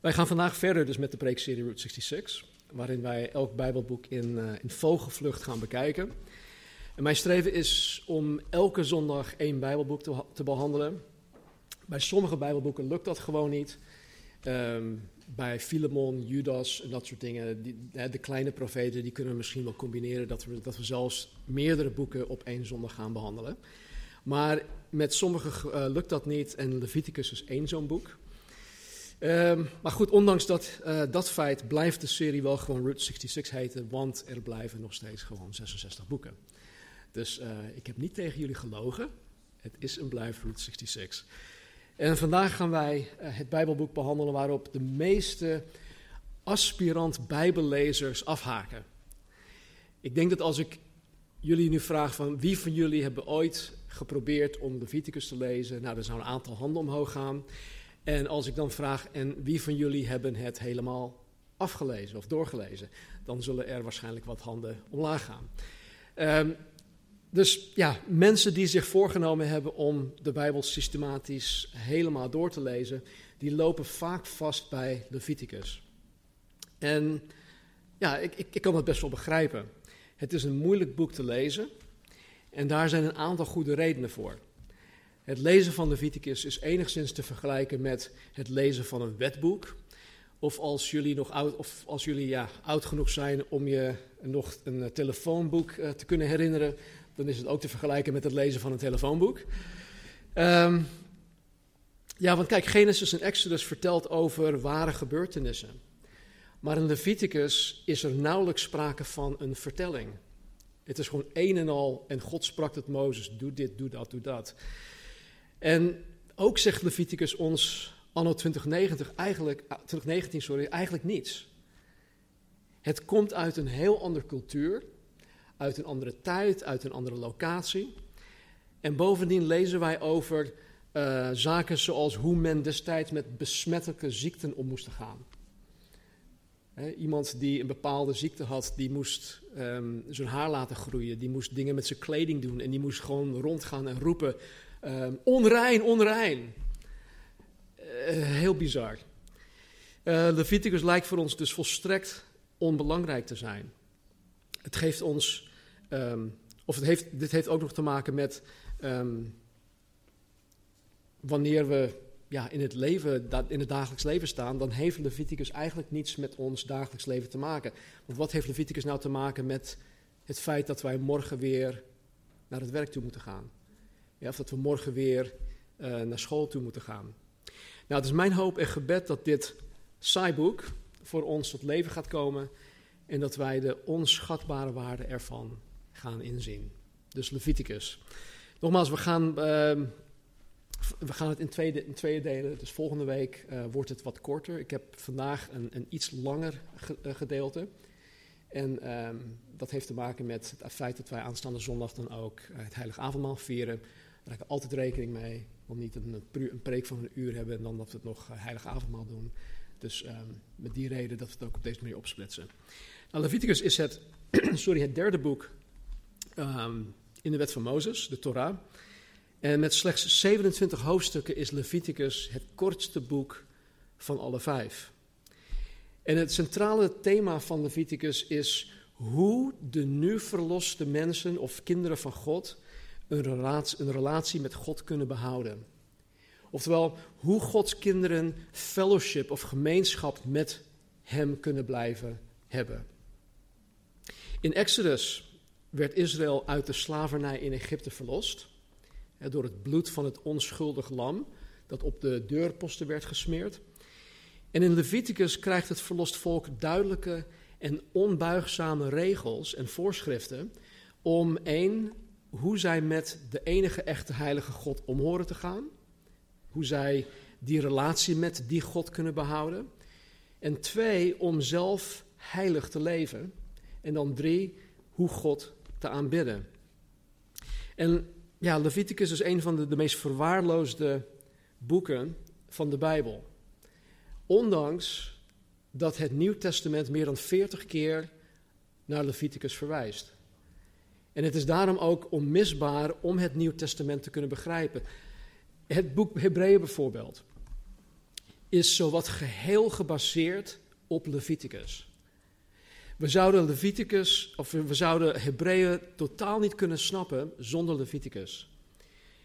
Wij gaan vandaag verder dus met de preekserie Route 66, waarin wij elk Bijbelboek in, uh, in vogelvlucht gaan bekijken. En mijn streven is om elke zondag één Bijbelboek te, te behandelen. Bij sommige Bijbelboeken lukt dat gewoon niet. Um, bij Filemon, Judas en dat soort dingen, die, de kleine profeten, die kunnen we misschien wel combineren dat we, dat we zelfs meerdere boeken op één zondag gaan behandelen. Maar met sommige uh, lukt dat niet en Leviticus is één zo'n boek. Um, maar goed, ondanks dat, uh, dat feit blijft de serie wel gewoon Route 66 heten, want er blijven nog steeds gewoon 66 boeken. Dus uh, ik heb niet tegen jullie gelogen, het is en blijft Route 66. En vandaag gaan wij uh, het Bijbelboek behandelen waarop de meeste aspirant Bijbellezers afhaken. Ik denk dat als ik jullie nu vraag van wie van jullie hebben ooit geprobeerd om Leviticus te lezen, nou, er zou een aantal handen omhoog gaan. En als ik dan vraag, en wie van jullie hebben het helemaal afgelezen of doorgelezen, dan zullen er waarschijnlijk wat handen omlaag gaan. Um, dus ja, mensen die zich voorgenomen hebben om de Bijbel systematisch helemaal door te lezen, die lopen vaak vast bij Leviticus. En ja, ik, ik, ik kan dat best wel begrijpen. Het is een moeilijk boek te lezen en daar zijn een aantal goede redenen voor. Het lezen van Leviticus is enigszins te vergelijken met het lezen van een wetboek. Of als jullie, nog oud, of als jullie ja, oud genoeg zijn om je nog een telefoonboek uh, te kunnen herinneren, dan is het ook te vergelijken met het lezen van een telefoonboek. Um, ja, want kijk, Genesis en Exodus vertelt over ware gebeurtenissen. Maar in Leviticus is er nauwelijks sprake van een vertelling. Het is gewoon een en al, en God sprak tot Mozes, doe dit, doe dat, doe dat. En ook zegt Leviticus ons anno 2090 eigenlijk, 2019 sorry, eigenlijk niets. Het komt uit een heel andere cultuur, uit een andere tijd, uit een andere locatie. En bovendien lezen wij over uh, zaken zoals hoe men destijds met besmettelijke ziekten om moest gaan. Iemand die een bepaalde ziekte had, die moest um, zijn haar laten groeien, die moest dingen met zijn kleding doen en die moest gewoon rondgaan en roepen: um, onrein, onrein. Uh, heel bizar. Uh, Leviticus lijkt voor ons dus volstrekt onbelangrijk te zijn. Het geeft ons Um, of het heeft, dit heeft ook nog te maken met um, wanneer we ja, in, het leven, in het dagelijks leven staan, dan heeft Leviticus eigenlijk niets met ons dagelijks leven te maken. Want wat heeft Leviticus nou te maken met het feit dat wij morgen weer naar het werk toe moeten gaan? Of dat we morgen weer uh, naar school toe moeten gaan. Nou, het is mijn hoop en gebed dat dit saaiboek voor ons tot leven gaat komen en dat wij de onschatbare waarde ervan gaan inzien. Dus Leviticus. Nogmaals, we gaan, uh, we gaan het in twee, twee delen. Dus volgende week uh, wordt het wat korter. Ik heb vandaag een, een iets langer ge, uh, gedeelte. En um, dat heeft te maken met het feit dat wij aanstaande zondag dan ook het heilige avondmaal vieren. Daar heb ik altijd rekening mee. Om niet een, een preek van een uur hebben en dan dat we het nog heilige avondmaal doen. Dus um, met die reden dat we het ook op deze manier opsplitsen. Nou, Leviticus is het, sorry, het derde boek um, in de wet van Mozes, de Torah. En met slechts 27 hoofdstukken is Leviticus het kortste boek van alle vijf. En het centrale thema van Leviticus is hoe de nu verloste mensen of kinderen van God een relatie, een relatie met God kunnen behouden. Oftewel, hoe Gods kinderen fellowship of gemeenschap met Hem kunnen blijven hebben. In Exodus werd Israël uit de slavernij in Egypte verlost. Door het bloed van het onschuldig lam dat op de deurposten werd gesmeerd. En in Leviticus krijgt het verlost volk duidelijke en onbuigzame regels en voorschriften om één, hoe zij met de enige echte heilige God om horen te gaan. Hoe zij die relatie met die God kunnen behouden. En twee, om zelf heilig te leven. En dan drie, hoe God te aanbidden. En ja, Leviticus is een van de, de meest verwaarloosde boeken van de Bijbel. Ondanks dat het Nieuw Testament meer dan 40 keer naar Leviticus verwijst. En het is daarom ook onmisbaar om het Nieuw Testament te kunnen begrijpen. Het boek Hebreeën bijvoorbeeld is zowat geheel gebaseerd op Leviticus. We zouden Leviticus, of we zouden Hebreeën totaal niet kunnen snappen zonder Leviticus.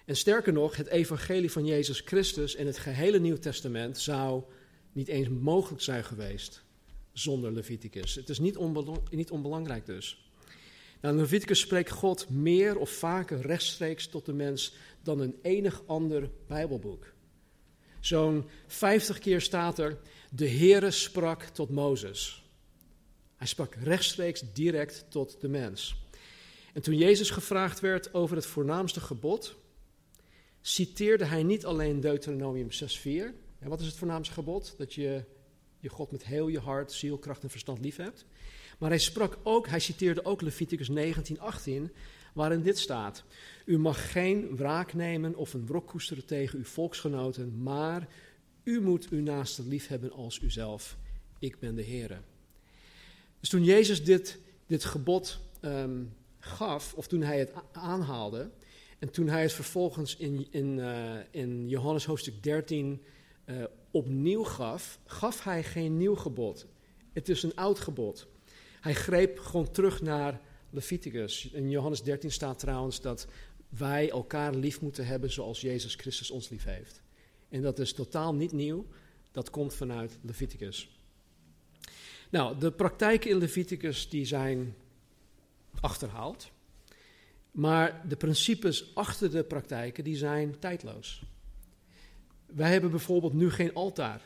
En sterker nog, het evangelie van Jezus Christus en het gehele Nieuw Testament zou niet eens mogelijk zijn geweest zonder Leviticus. Het is niet, niet onbelangrijk dus. Nou, in Leviticus spreekt God meer of vaker rechtstreeks tot de mens dan een enig ander Bijbelboek. Zo'n 50 keer staat er, de Heere sprak tot Mozes. Hij sprak rechtstreeks direct tot de mens. En toen Jezus gevraagd werd over het voornaamste gebod, citeerde hij niet alleen Deuteronomium 6:4. En wat is het voornaamste gebod? Dat je je God met heel je hart, ziel, kracht en verstand lief hebt. Maar hij sprak ook, hij citeerde ook Leviticus 19:18, waarin dit staat: U mag geen wraak nemen of een wrok koesteren tegen uw volksgenoten, maar u moet uw naaste lief hebben als uzelf. Ik ben de Heer. Dus toen Jezus dit, dit gebod ehm, gaf, of toen hij het aanhaalde, en toen hij het vervolgens in, in, uh, in Johannes hoofdstuk 13 uh, eh, opnieuw gaf, gaf hij geen nieuw gebod. Het is een oud gebod. Hij greep gewoon terug naar Leviticus. In Johannes 13 staat trouwens dat wij elkaar lief moeten hebben zoals Jezus Christus ons lief heeft. En dat is totaal niet nieuw, dat komt vanuit Leviticus. Nou, de praktijken in Leviticus die zijn achterhaald. Maar de principes achter de praktijken die zijn tijdloos. Wij hebben bijvoorbeeld nu geen altaar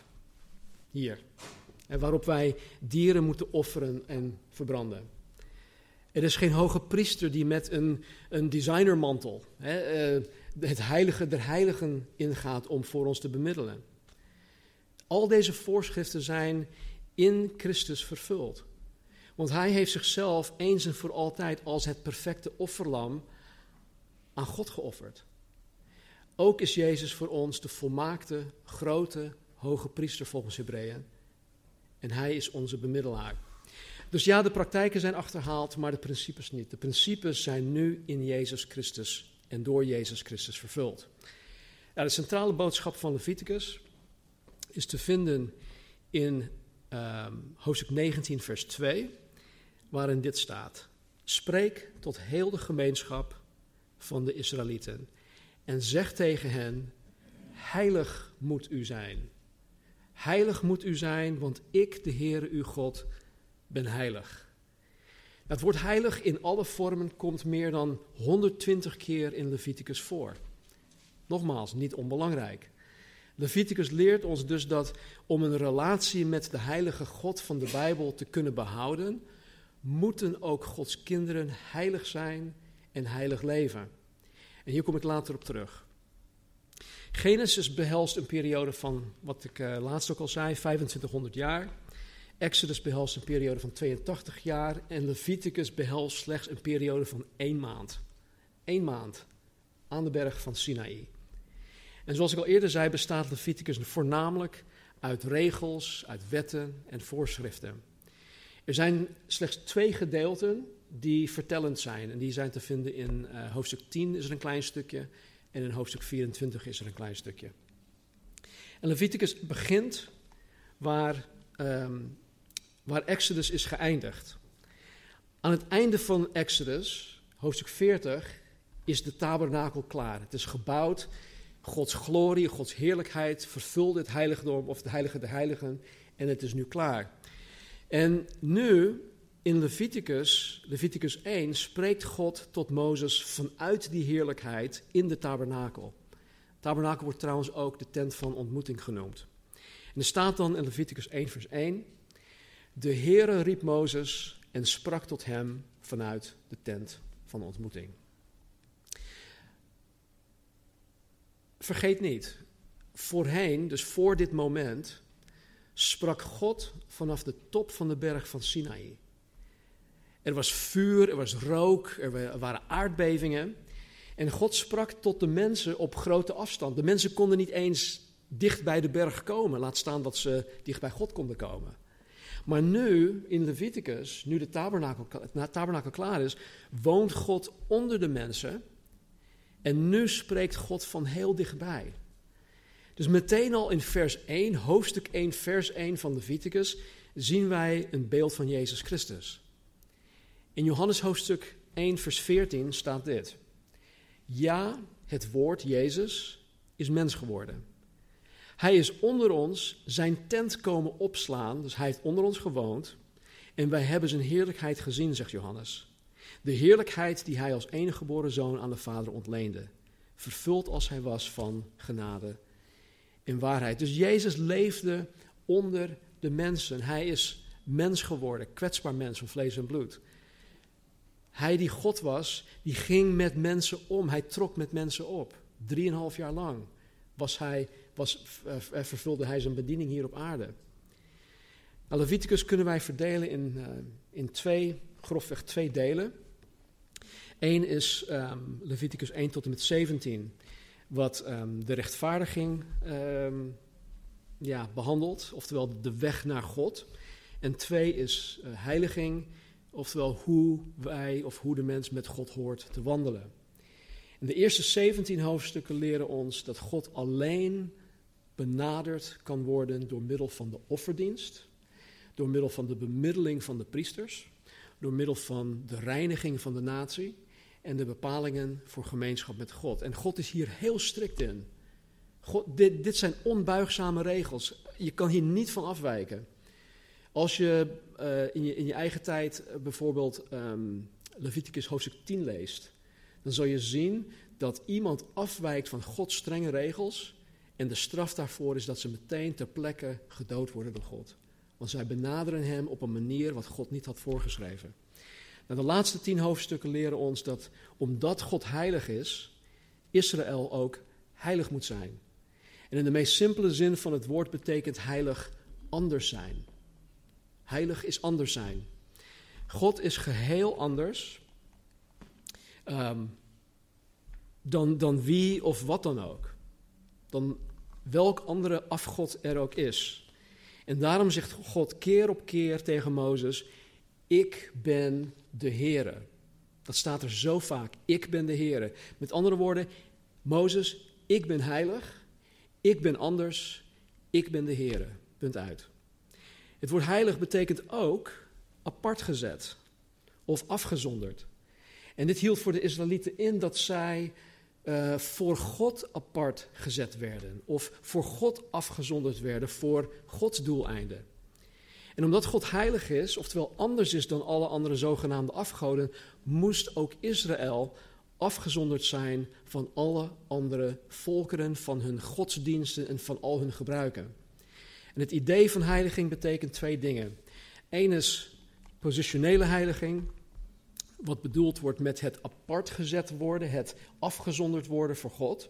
hier, waarop wij dieren moeten offeren en verbranden. Er is geen hoge priester die met een, een designermantel hè, eh, het heilige der heiligen ingaat om voor ons te bemiddelen. Al deze voorschriften zijn in Christus vervuld. Want hij heeft zichzelf eens en voor altijd als het perfecte offerlam aan God geofferd. Ook is Jezus voor ons de volmaakte, grote, hoge priester volgens Hebreeën. En hij is onze bemiddelaar. Dus ja, de praktijken zijn achterhaald, maar de principes niet. De principes zijn nu in Jezus Christus en door Jezus Christus vervuld. Ja, de centrale boodschap van Leviticus is te vinden in um, hoofdstuk 19, vers 2, waarin dit staat. Spreek tot heel de gemeenschap van de Israëlieten en zeg tegen hen, heilig moet u zijn. Heilig moet u zijn, want ik, de Heere uw God, ben heilig. Het woord heilig in alle vormen komt meer dan 120 keer in Leviticus voor. Nogmaals, niet onbelangrijk. Leviticus leert ons dus dat om een relatie met de heilige God van de Bijbel te kunnen behouden, moeten ook Gods kinderen heilig zijn en heilig leven. En hier kom ik later op terug. Genesis behelst een periode van, wat ik uh, laatst ook al zei, 2500 jaar. Exodus behelst een periode van 82 jaar. En Leviticus behelst slechts een periode van één maand. Eén maand aan de berg van Sinaï. En zoals ik al eerder zei, bestaat Leviticus voornamelijk uit regels, uit wetten en voorschriften. Er zijn slechts twee gedeelten die vertellend zijn. En die zijn te vinden in uh, hoofdstuk 10 is er een klein stukje. En in hoofdstuk 24 is er een klein stukje. En Leviticus begint waar, um, waar Exodus is geëindigd. Aan het einde van Exodus, hoofdstuk 40, is de tabernakel klaar. Het is gebouwd Gods glorie, Gods heerlijkheid vervulde het heiligdom of het heilige der heiligen en het is nu klaar. En nu in Leviticus, Leviticus 1, spreekt God tot Mozes vanuit die heerlijkheid in de tabernakel. Tabernakel wordt trouwens ook de tent van ontmoeting genoemd. En er staat dan in Leviticus 1, vers 1: De Heere riep Mozes en sprak tot hem vanuit de tent van ontmoeting. vergeet niet, voorheen, dus voor dit moment, sprak God vanaf de top van de berg van Sinaï. Er was vuur, er was rook, er waren aardbevingen. En God sprak tot de mensen op grote afstand. De mensen konden niet eens dicht bij de berg komen, laat staan dat ze dicht bij God konden komen. Maar nu, in Leviticus, nu de tabernakel, het tabernakel klaar is, woont God onder de mensen. En nu spreekt God van heel dichtbij. Dus meteen al in vers 1, hoofdstuk 1, vers 1 van Leviticus, zien wij een beeld van Jezus Christus. In Johannes hoofdstuk 1, vers 14 staat dit. Ja, het woord Jezus is mens geworden. Hij is onder ons zijn tent komen opslaan, dus hij heeft onder ons gewoond. En wij hebben zijn heerlijkheid gezien, zegt Johannes. De heerlijkheid die hij als enige geboren zoon aan de Vader ontleende. Vervuld als hij was van genade en waarheid. Dus Jezus leefde onder de mensen. Hij is mens geworden, kwetsbaar mens van vlees en bloed. Hij die God was, die ging met mensen om. Hij trok met mensen op. Drieënhalf jaar lang was hij, was, uh, vervulde hij zijn bediening hier op aarde. Nou, Leviticus kunnen wij verdelen in, uh, in twee, grofweg twee delen. Eén is um, Leviticus 1 tot en met 17, wat um, de rechtvaardiging um, ja, behandelt, oftewel de weg naar God. En twee is heiliging, oftewel hoe wij of hoe de mens met God hoort te wandelen. En de eerste 17 hoofdstukken leren ons dat God alleen benaderd kan worden door middel van de offerdienst, door middel van de bemiddeling van de priesters, door middel van de reiniging van de natie en de bepalingen voor gemeenschap met God. En God is hier heel strikt in. God, dit, dit zijn onbuigzame regels. Je kan hier niet van afwijken. Als je uh, in, je in je eigen tijd uh, bijvoorbeeld um, Leviticus hoofdstuk 10 leest, dan zal je zien dat iemand afwijkt van Gods strenge regels. En de straf daarvoor is dat ze meteen ter plekke gedood worden door God. Want zij benaderen hem op een manier wat God niet had voorgeschreven. Nou, de laatste tien hoofdstukken leren ons dat omdat God heilig is, Israël ook heilig moet zijn. En in de meest simpele zin van het woord betekent heilig anders zijn. Heilig is anders zijn. God is geheel anders um, dan, dan wie of wat dan ook. Dan welk andere afgod er ook is. En daarom zegt God keer op keer tegen Mozes: Ik ben de Heere. Dat staat er zo vaak. Ik ben de Heere. Met andere woorden, Mozes, ik ben heilig. Ik ben anders. Ik ben de Heere. Punt uit. Het woord heilig betekent ook apart gezet of afgezonderd. En dit hield voor de Israëlieten in dat zij uh, voor God apart gezet werden of voor God afgezonderd werden voor Gods doeleinden. En omdat God heilig is, oftewel anders is dan alle andere zogenaamde afgoden, moest ook Israël afgezonderd zijn van alle andere volkeren, van hun godsdiensten en van al hun gebruiken. En het idee van heiliging betekent twee dingen. Eén is positionele heiliging, wat bedoeld wordt met het apart gezet worden, het afgezonderd worden voor God.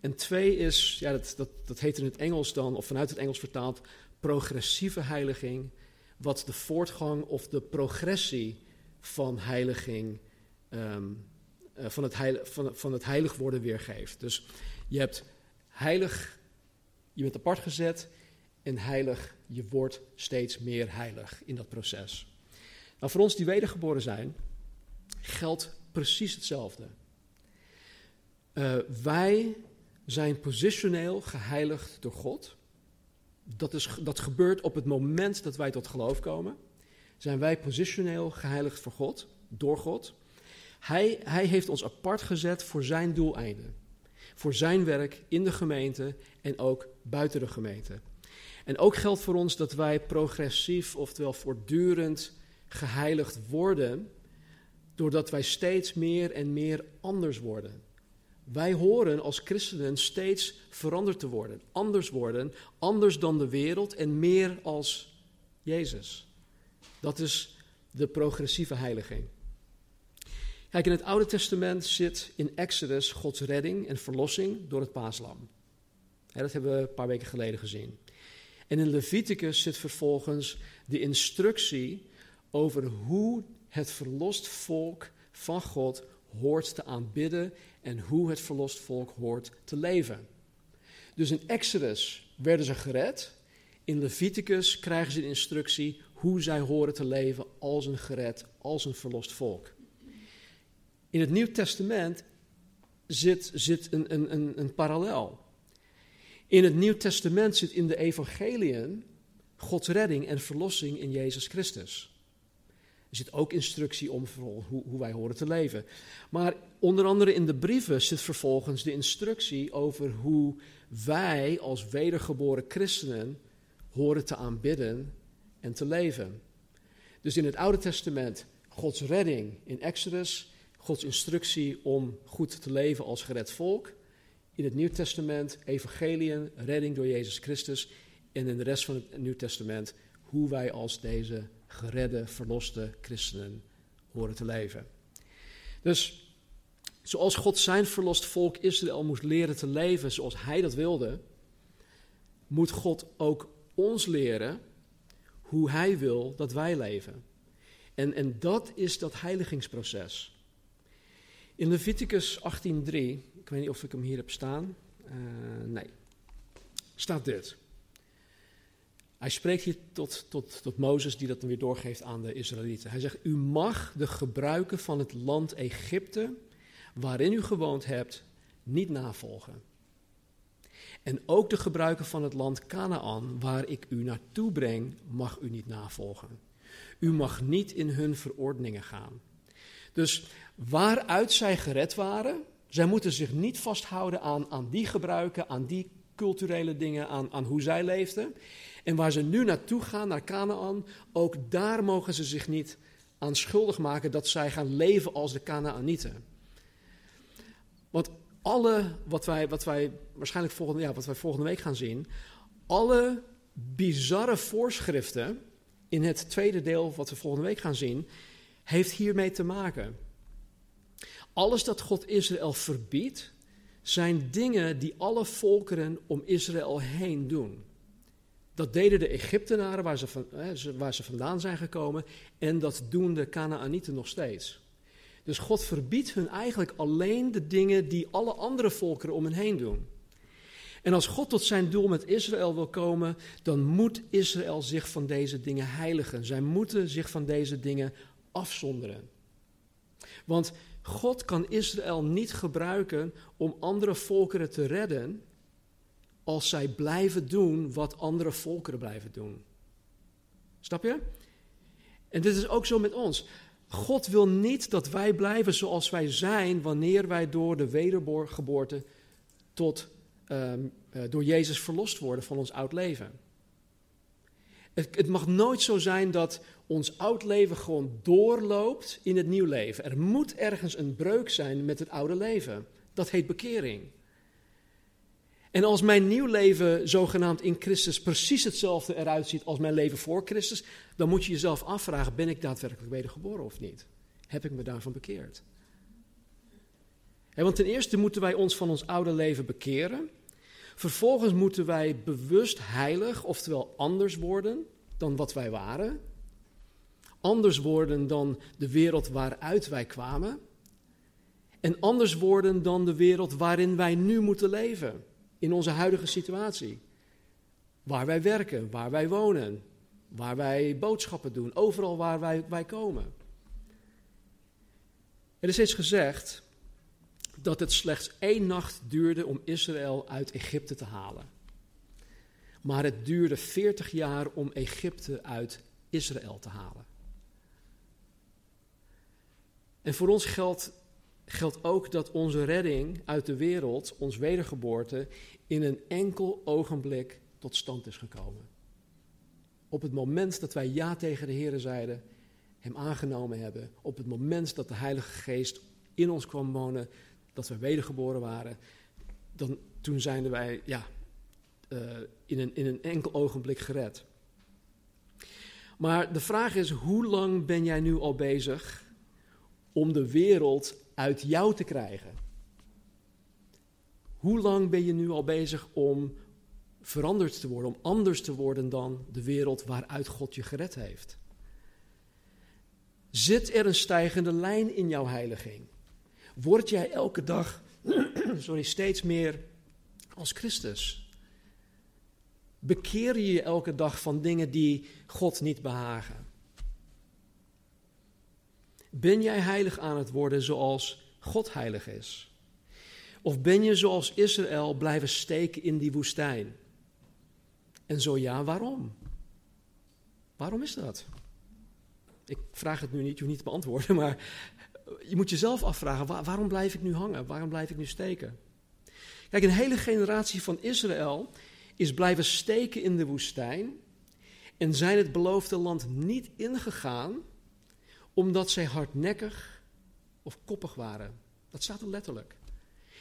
En twee is, ja, dat, dat, dat heet in het Engels dan, of vanuit het Engels vertaald, progressieve heiliging, wat de voortgang of de progressie van heiliging, um, uh, van, het van, van het heilig worden weergeeft. Dus je hebt heilig, je bent apart gezet en heilig, je wordt steeds meer heilig in dat proces. Nou, voor ons die wedergeboren zijn, geldt precies hetzelfde. Uh, wij zijn positioneel geheiligd door God. Dat, is, dat gebeurt op het moment dat wij tot geloof komen. Zijn wij positioneel geheiligd voor God, door God. Hij, hij heeft ons apart gezet voor zijn doeleinden. Voor zijn werk in de gemeente en ook buiten de gemeente. En ook geldt voor ons dat wij progressief, oftewel voortdurend geheiligd worden, doordat wij steeds meer en meer anders worden. Wij horen als christenen steeds veranderd te worden, anders worden, anders dan de wereld en meer als Jezus. Dat is de progressieve heiliging. Kijk, in het Oude Testament zit in Exodus Gods redding en verlossing door het paaslam. dat hebben we een paar weken geleden gezien. En in Leviticus zit vervolgens de instructie over hoe het verlost volk van God hoort te aanbidden en hoe het verlost volk hoort te leven. Dus in Exodus werden ze gered. In Leviticus krijgen ze de instructie hoe zij horen te leven als een gered, als een verlost volk. In het Nieuw Testament zit, zit een, een, een, een parallel. In het Nieuw Testament zit in de evangeliën Gods redding en verlossing in Jezus Christus. Er zit ook instructie om hoe, wij horen te leven. Maar onder andere in de brieven zit vervolgens de instructie over hoe wij als wedergeboren christenen horen te aanbidden en te leven. Dus in het Oude Testament Gods redding in Exodus, Gods instructie om goed te leven als gered volk. In het Nieuw Testament evangeliën, redding door Jezus Christus. En in de rest van het Nieuw Testament hoe wij als deze geredde, verloste christenen horen te leven. Dus zoals God zijn verlost volk Israël moest leren te leven zoals hij dat wilde, moet God ook ons leren hoe hij wil dat wij leven. En, en dat is dat heiligingsproces. In Leviticus 18:3, ik weet niet of ik hem hier heb staan. Uh, nee. Staat dit. Hij spreekt hier tot, tot, tot Mozes, die dat dan weer doorgeeft aan de Israëlieten. Hij zegt: U mag de gebruiken van het land Egypte, waarin u gewoond hebt, niet navolgen. En ook de gebruiken van het land Canaan, waar ik u naartoe breng, mag u niet navolgen. U mag niet in hun verordeningen gaan. Dus waaruit zij gered waren, zij moeten zich niet vasthouden aan, aan die gebruiken, aan die culturele dingen, aan, aan hoe zij leefden. En waar ze nu naartoe gaan, naar Canaan, ook daar mogen ze zich niet aan schuldig maken dat zij gaan leven als de Canaanieten. Want alle, wat wij, wat wij waarschijnlijk volgende, ja, wat wij volgende week gaan zien, alle bizarre voorschriften in het tweede deel wat we volgende week gaan zien, heeft hiermee te maken. Alles dat God Israël verbiedt, zijn dingen die alle volkeren om Israël heen doen. Dat deden de Egyptenaren waar ze, van, waar ze vandaan zijn gekomen en dat doen de Canaanieten nog steeds. Dus God verbiedt hun eigenlijk alleen de dingen die alle andere volkeren om hen heen doen. En als God tot zijn doel met Israël wil komen, dan moet Israël zich van deze dingen heiligen. Zij moeten zich van deze dingen afzonderen. Want God kan Israël niet gebruiken om andere volkeren te redden als zij blijven doen wat andere volkeren blijven doen. Snap je? En dit is ook zo met ons. God wil niet dat wij blijven zoals wij zijn wanneer wij door de wedergeboorte tot, um, uh, door Jezus verlost worden van ons oud leven. Het, het, mag nooit zo zijn dat ons oud leven gewoon doorloopt in het nieuw leven. Er moet ergens een breuk zijn met het oude leven. Dat heet bekering. En als mijn nieuw leven zogenaamd in Christus precies hetzelfde eruit ziet als mijn leven voor Christus, dan moet je jezelf afvragen, ben ik daadwerkelijk wedergeboren of niet? Heb ik me daarvan bekeerd? want ten eerste moeten wij ons van ons oude leven bekeren. Vervolgens moeten wij bewust heilig, oftewel anders worden dan wat wij waren. Anders worden dan de wereld waaruit wij kwamen. En anders worden dan de wereld waarin wij nu moeten leven in onze huidige situatie. Waar wij werken, waar wij wonen, waar wij boodschappen doen, overal waar wij, komen. Er is eens gezegd dat het slechts één nacht duurde om Israël uit Egypte te halen. Maar het duurde 40 jaar om Egypte uit Israël te halen. En voor ons geldt geldt ook dat onze redding uit de wereld, ons wedergeboorte, in een enkel ogenblik tot stand is gekomen. Op het moment dat wij ja tegen de Heer zeiden, Hem aangenomen hebben, op het moment dat de Heilige Geest in ons kwam wonen, dat we wedergeboren waren, dan, toen zijn wij ja, uh, in, een, in een enkel ogenblik gered. Maar de vraag is, hoe lang ben jij nu al bezig om de wereld uit jou te krijgen. Hoe lang ben je nu al bezig om veranderd te worden, om anders te worden dan de wereld waaruit God je gered heeft? Zit er een stijgende lijn in jouw heiliging? Word jij elke dag sorry, steeds meer als Christus? Bekeer je je elke dag van dingen die God niet behagen? Ben jij heilig aan het worden zoals God heilig is? Of ben je zoals Israël blijven steken in die woestijn? En zo ja, waarom? Waarom is dat? Ik vraag het nu niet, je hoeft niet te beantwoorden, maar je moet jezelf afvragen, waarom blijf ik nu hangen? Waarom blijf ik nu steken? Kijk, een hele generatie van Israël is blijven steken in de woestijn en zijn het beloofde land niet ingegaan omdat zij hardnekkig of koppig waren. Dat staat er letterlijk.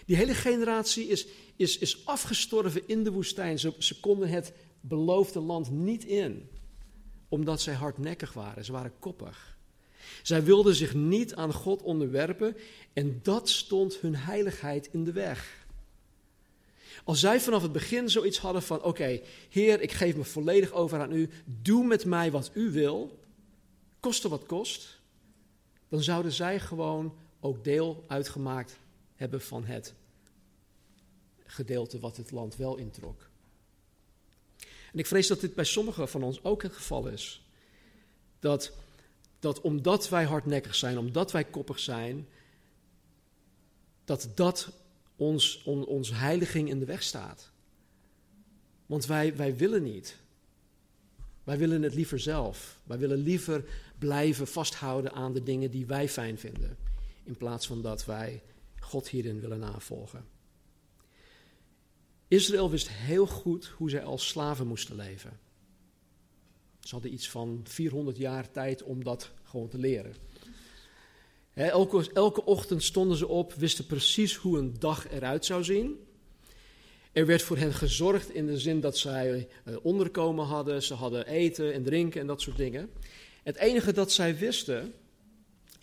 Die hele generatie is, is, is afgestorven in de woestijn. Ze, konden het beloofde land niet in, omdat zij hardnekkig waren. Ze waren koppig. Zij wilden zich niet aan God onderwerpen en dat stond hun heiligheid in de weg. Als zij vanaf het begin zoiets hadden van: Oké, Heer, ik geef me volledig over aan U, doe met mij wat U wil, koste wat kost, dan zouden zij gewoon ook deel uitgemaakt hebben van het gedeelte wat het land wel introk. En ik vrees dat dit bij sommigen van ons ook het geval is. Dat, dat omdat wij hardnekkig zijn, omdat wij koppig zijn, dat dat ons, on, ons heiliging in de weg staat. Want wij, wij willen niet. Wij willen het liever zelf. Wij willen liever blijven vasthouden aan de dingen die wij fijn vinden, in plaats van dat wij God hierin willen navolgen. Israël wist heel goed hoe zij als slaven moesten leven. Ze hadden iets van 400 jaar tijd om dat gewoon te leren. elke, elke ochtend stonden ze op, wisten precies hoe een dag eruit zou zien. Er werd voor hen gezorgd in de zin dat zij eh, onderkomen hadden, ze hadden eten en drinken en dat soort dingen. Het enige dat zij wisten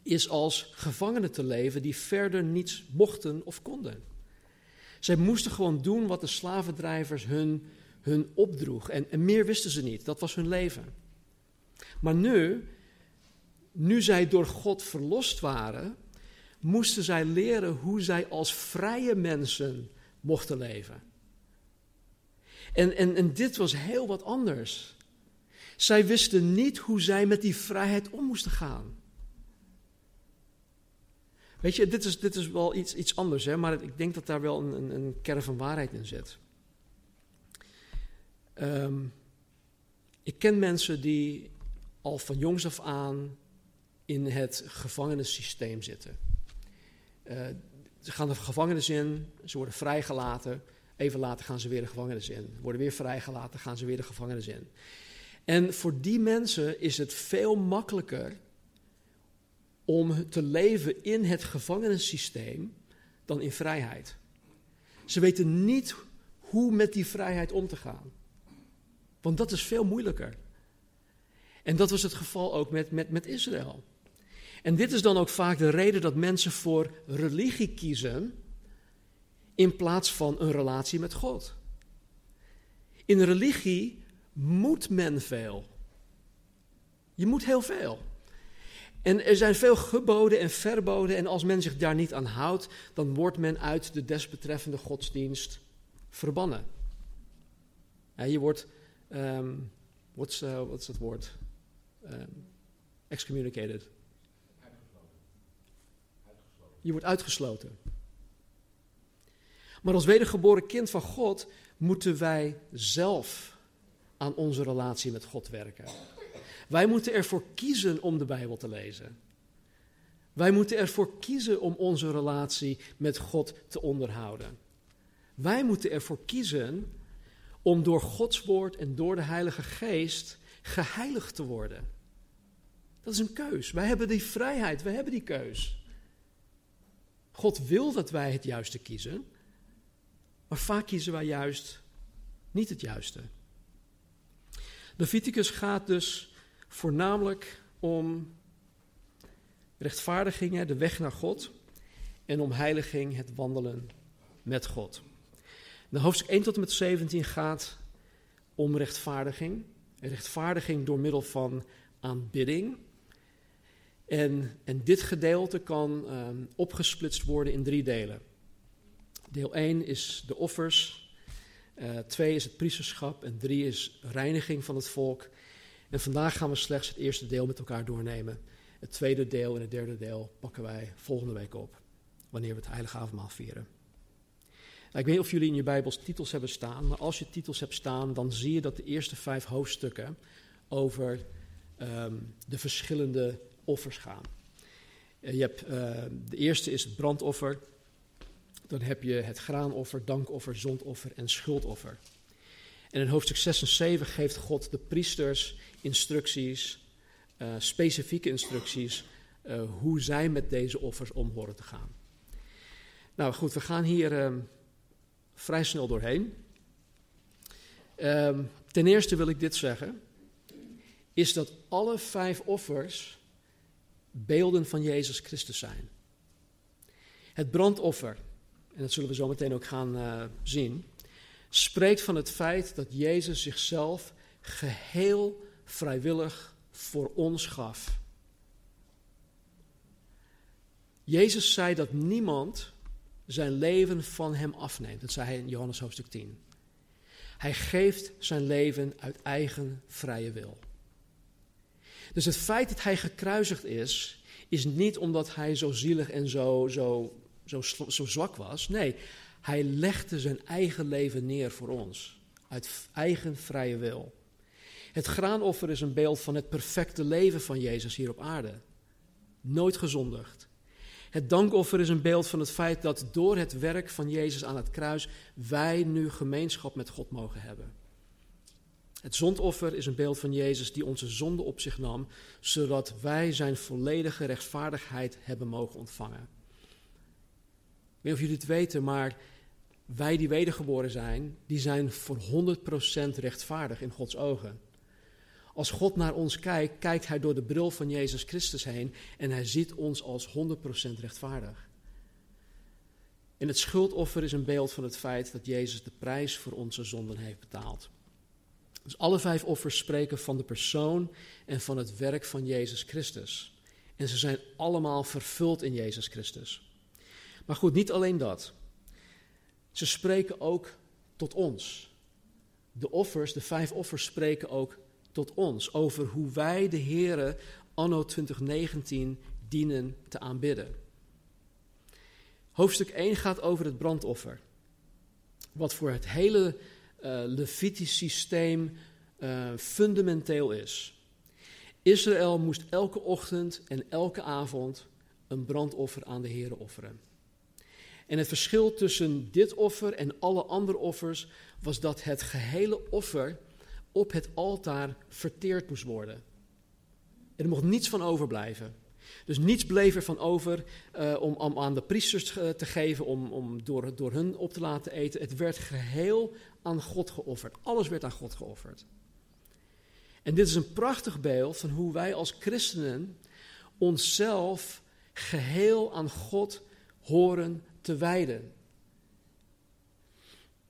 is als gevangenen te leven die verder niets mochten of konden. Zij moesten gewoon doen wat de slavendrijvers hun, hun opdroeg. En, en meer wisten ze niet. Dat was hun leven. Maar nu, nu zij door God verlost waren, moesten zij leren hoe zij als vrije mensen mochten leven. En, en, en dit was heel wat anders. Zij wisten niet hoe zij met die vrijheid om moesten gaan. Weet je, dit is, dit is wel iets, iets anders, hè, maar ik denk dat daar wel een, een, een kern van waarheid in zit. Ehm, ik ken mensen die al van jongs af aan in het gevangenissysteem zitten. Uh, ze gaan de gevangenis in, ze worden vrijgelaten. Even later gaan ze weer de gevangenis in. Worden weer vrijgelaten, gaan ze weer de gevangenis in. En voor die mensen is het veel makkelijker om te leven in het gevangenissysteem dan in vrijheid. Ze weten niet hoe met die vrijheid om te gaan. Want dat is veel moeilijker. En dat was het geval ook met, met, met Israël. En dit is dan ook vaak de reden dat mensen voor religie kiezen in plaats van een relatie met God. In religie moet men veel. Je moet heel veel. En er zijn veel geboden en verboden. En als men zich daar niet aan houdt, dan wordt men uit de desbetreffende godsdienst verbannen. Je wordt, um, wat is het woord? Um, excommunicated. Je wordt uitgesloten. Maar als wedergeboren kind van God moeten wij zelf aan onze relatie met God werken. Wij moeten ervoor kiezen om de Bijbel te lezen. Wij moeten ervoor kiezen om onze relatie met God te onderhouden. Wij moeten ervoor kiezen om door Gods woord en door de Heilige Geest geheiligd te worden. Dat is een keus. Wij hebben die vrijheid, wij hebben die keus. God wil dat wij het juiste kiezen, maar vaak kiezen wij juist niet het juiste. Leviticus gaat dus voornamelijk om rechtvaardiging, de weg naar God, en om heiliging, het wandelen met God. De hoofdstuk 1 tot en met 17 gaat om rechtvaardiging. Rechtvaardiging door middel van aanbidding. En, en dit gedeelte kan ehm, opgesplitst worden in drie delen. Deel 1 is de offers, uh, 2 is het priesterschap en 3 is reiniging van het volk. En vandaag gaan we slechts het eerste deel met elkaar doornemen. Het tweede deel en het derde deel pakken wij volgende week op, wanneer we het Heilige Avondmaal vieren. Nou, ik weet niet of jullie in je Bijbels titels hebben staan, maar als je titels hebt staan, dan zie je dat de eerste vijf hoofdstukken over um, de verschillende offers gaan. Eh, je hebt, uh, de eerste is het brandoffer, dan heb je het graanoffer, dankoffer, zondoffer en schuldoffer. En in hoofdstuk 6 en 7 geeft God de priesters instructies, uh, specifieke instructies, uh, hoe zij met deze offers om horen te gaan. Nou goed, we gaan hier uh, vrij snel doorheen. Ehm, ten eerste wil ik dit zeggen, is dat alle vijf offers beelden van Jezus Christus zijn. Het brandoffer, en dat zullen we zo meteen ook gaan uh, zien, spreekt van het feit dat Jezus zichzelf geheel vrijwillig voor ons gaf. Jezus zei dat niemand zijn leven van hem afneemt. Dat zei hij in Johannes hoofdstuk 10. Hij geeft zijn leven uit eigen vrije wil. Dus het feit dat hij gekruisigd is, is niet omdat hij zo zielig en zo, zo, zo, zo zwak was. Nee, hij legde zijn eigen leven neer voor ons. Uit eigen vrije wil. Het graanoffer is een beeld van het perfecte leven van Jezus hier op aarde. Nooit gezondigd. Het dankoffer is een beeld van het feit dat door het werk van Jezus aan het kruis wij nu gemeenschap met God mogen hebben. Het zondoffer is een beeld van Jezus die onze zonde op zich nam, zodat wij zijn volledige rechtvaardigheid hebben mogen ontvangen. Weet of jullie het weten, maar wij die wedergeboren zijn, die zijn voor 100% rechtvaardig in Gods ogen. Als God naar ons kijkt, kijkt Hij door de bril van Jezus Christus heen en Hij ziet ons als 100% rechtvaardig. En het schuldoffer is een beeld van het feit dat Jezus de prijs voor onze zonden heeft betaald. Dus alle vijf offers spreken van de persoon en van het werk van Jezus Christus. En ze zijn allemaal vervuld in Jezus Christus. Maar goed, niet alleen dat. Ze spreken ook tot ons. De offers, de vijf offers spreken ook tot ons over hoe wij de Here anno 2019 dienen te aanbidden. Hoofdstuk 1 gaat over het brandoffer. Wat voor het hele uh, Levitisch systeem uh, fundamenteel is. Israël moest elke ochtend en elke avond een brandoffer aan de Here offeren. En het verschil tussen dit offer en alle andere offers was dat het gehele offer op het altaar verteerd moest worden. Er mocht niets van overblijven. Dus niets bleef er van over uh, om, om, aan de priesters uh, te geven, om, om door, door hun op te laten eten. Het werd geheel aan God geofferd. Alles werd aan God geofferd. En dit is een prachtig beeld van hoe wij als christenen onszelf geheel aan God horen te wijden.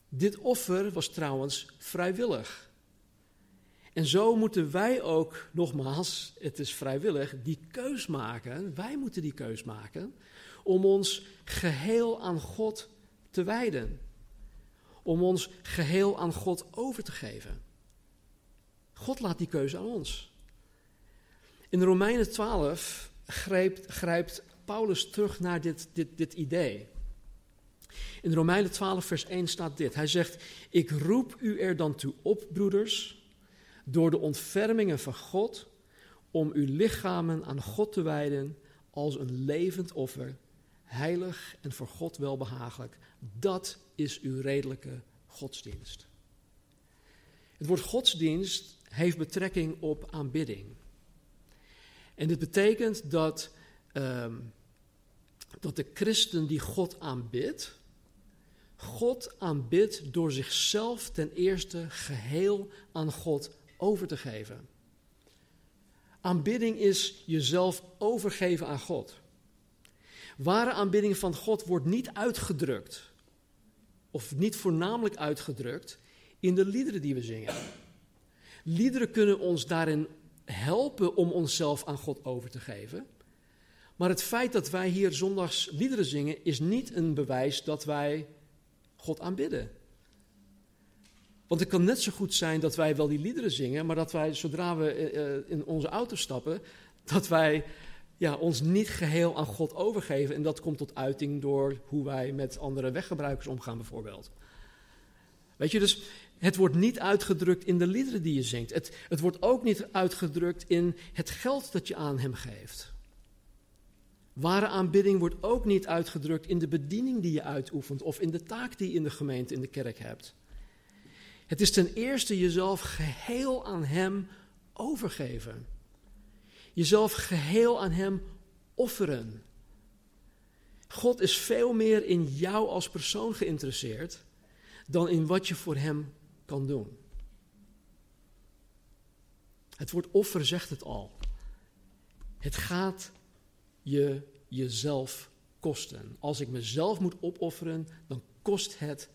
Dit offer was trouwens vrijwillig. En zo moeten wij ook, nogmaals, het is vrijwillig, die keus maken. Wij moeten die keus maken om ons geheel aan God te wijden. Om ons geheel aan God over te geven. God laat die keuze aan ons. In Romeinen 12 grijpt, grijpt Paulus terug naar dit, dit, dit idee. In Romeinen 12, vers 1 staat dit. Hij zegt: Ik roep u er dan toe op, broeders, door de ontfermingen van God, om uw lichamen aan God te wijden als een levend offer, heilig en voor God welbehagelijk. Dat is uw redelijke godsdienst. Het woord godsdienst heeft betrekking op aanbidding. En dit betekent dat, um, dat de christen die God aanbidt, God aanbidt door zichzelf ten eerste geheel aan God over te geven. Aanbidding is jezelf overgeven aan God. Ware aanbidding van God wordt niet uitgedrukt, of niet voornamelijk uitgedrukt, in de liederen die we zingen. Liederen kunnen ons daarin helpen om onszelf aan God over te geven. Maar het feit dat wij hier zondags liederen zingen is niet een bewijs dat wij God aanbidden. Want het kan net zo goed zijn dat wij wel die liederen zingen, maar dat wij zodra we eh, eh, in onze auto stappen, dat wij ja, ons niet geheel aan God overgeven. En dat komt tot uiting door hoe wij met andere weggebruikers omgaan, bijvoorbeeld. Weet je, dus het wordt niet uitgedrukt in de liederen die je zingt. Het, het wordt ook niet uitgedrukt in het geld dat je aan hem geeft. Ware aanbidding wordt ook niet uitgedrukt in de bediening die je uitoefent of in de taak die je in de gemeente, in de kerk hebt. Het is ten eerste jezelf geheel aan Hem overgeven. Jezelf geheel aan Hem offeren. God is veel meer in jou als persoon geïnteresseerd dan in wat je voor Hem kan doen. Het woord offer zegt het al. Het gaat je jezelf kosten. Als ik mezelf moet opofferen, dan kost het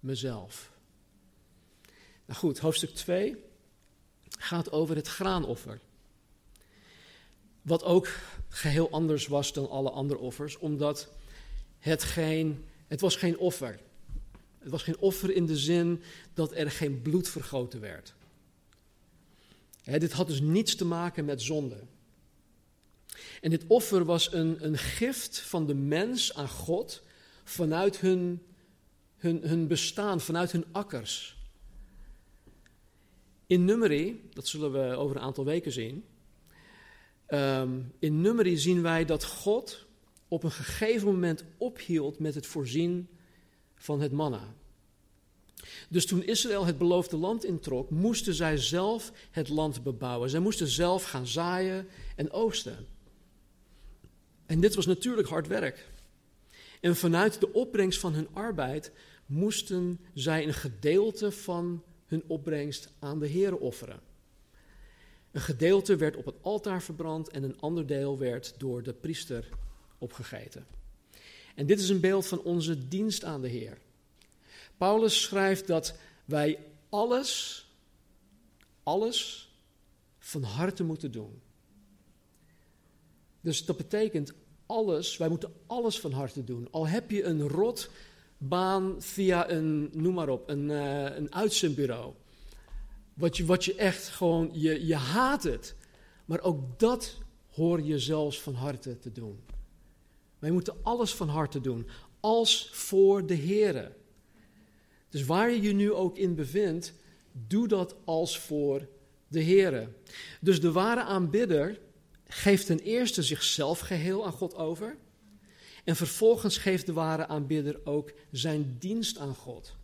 mezelf. Nou goed, hoofdstuk 2 gaat over het graanoffer. Wat ook geheel anders was dan alle andere offers, omdat het geen, het was geen offer. Het was geen offer in de zin dat er geen bloed vergoten werd. dit had dus niets te maken met zonde. En dit offer was een, een gift van de mens aan God vanuit hun, hun, hun bestaan, vanuit hun akkers. In Numeri, dat zullen we over een aantal weken zien. Um, in Numeri zien wij dat God op een gegeven moment ophield met het voorzien van het manna. Dus toen Israël het beloofde land introk, moesten zij zelf het land bebouwen. Zij moesten zelf gaan zaaien en oosten. En dit was natuurlijk hard werk. En vanuit de opbrengst van hun arbeid moesten zij een gedeelte van hun opbrengst aan de Heer offeren. Een gedeelte werd op het altaar verbrand en een ander deel werd door de priester opgegeten. En dit is een beeld van onze dienst aan de Heer. Paulus schrijft dat wij alles, alles van harte moeten doen. Dus dat betekent alles, wij moeten alles van harte doen. Al heb je een rotbaan via een, noem maar op, een, uh, een uitzendbureau. Wat je, wat je echt gewoon, je, je haat het. Maar ook dat hoor je zelfs van harte te doen. Wij moeten alles van harte doen, als voor de Here. Dus waar je je nu ook in bevindt, doe dat als voor de Here. Dus de ware aanbidder geeft ten eerste zichzelf geheel aan God over. En vervolgens geeft de ware aanbidder ook zijn dienst aan God.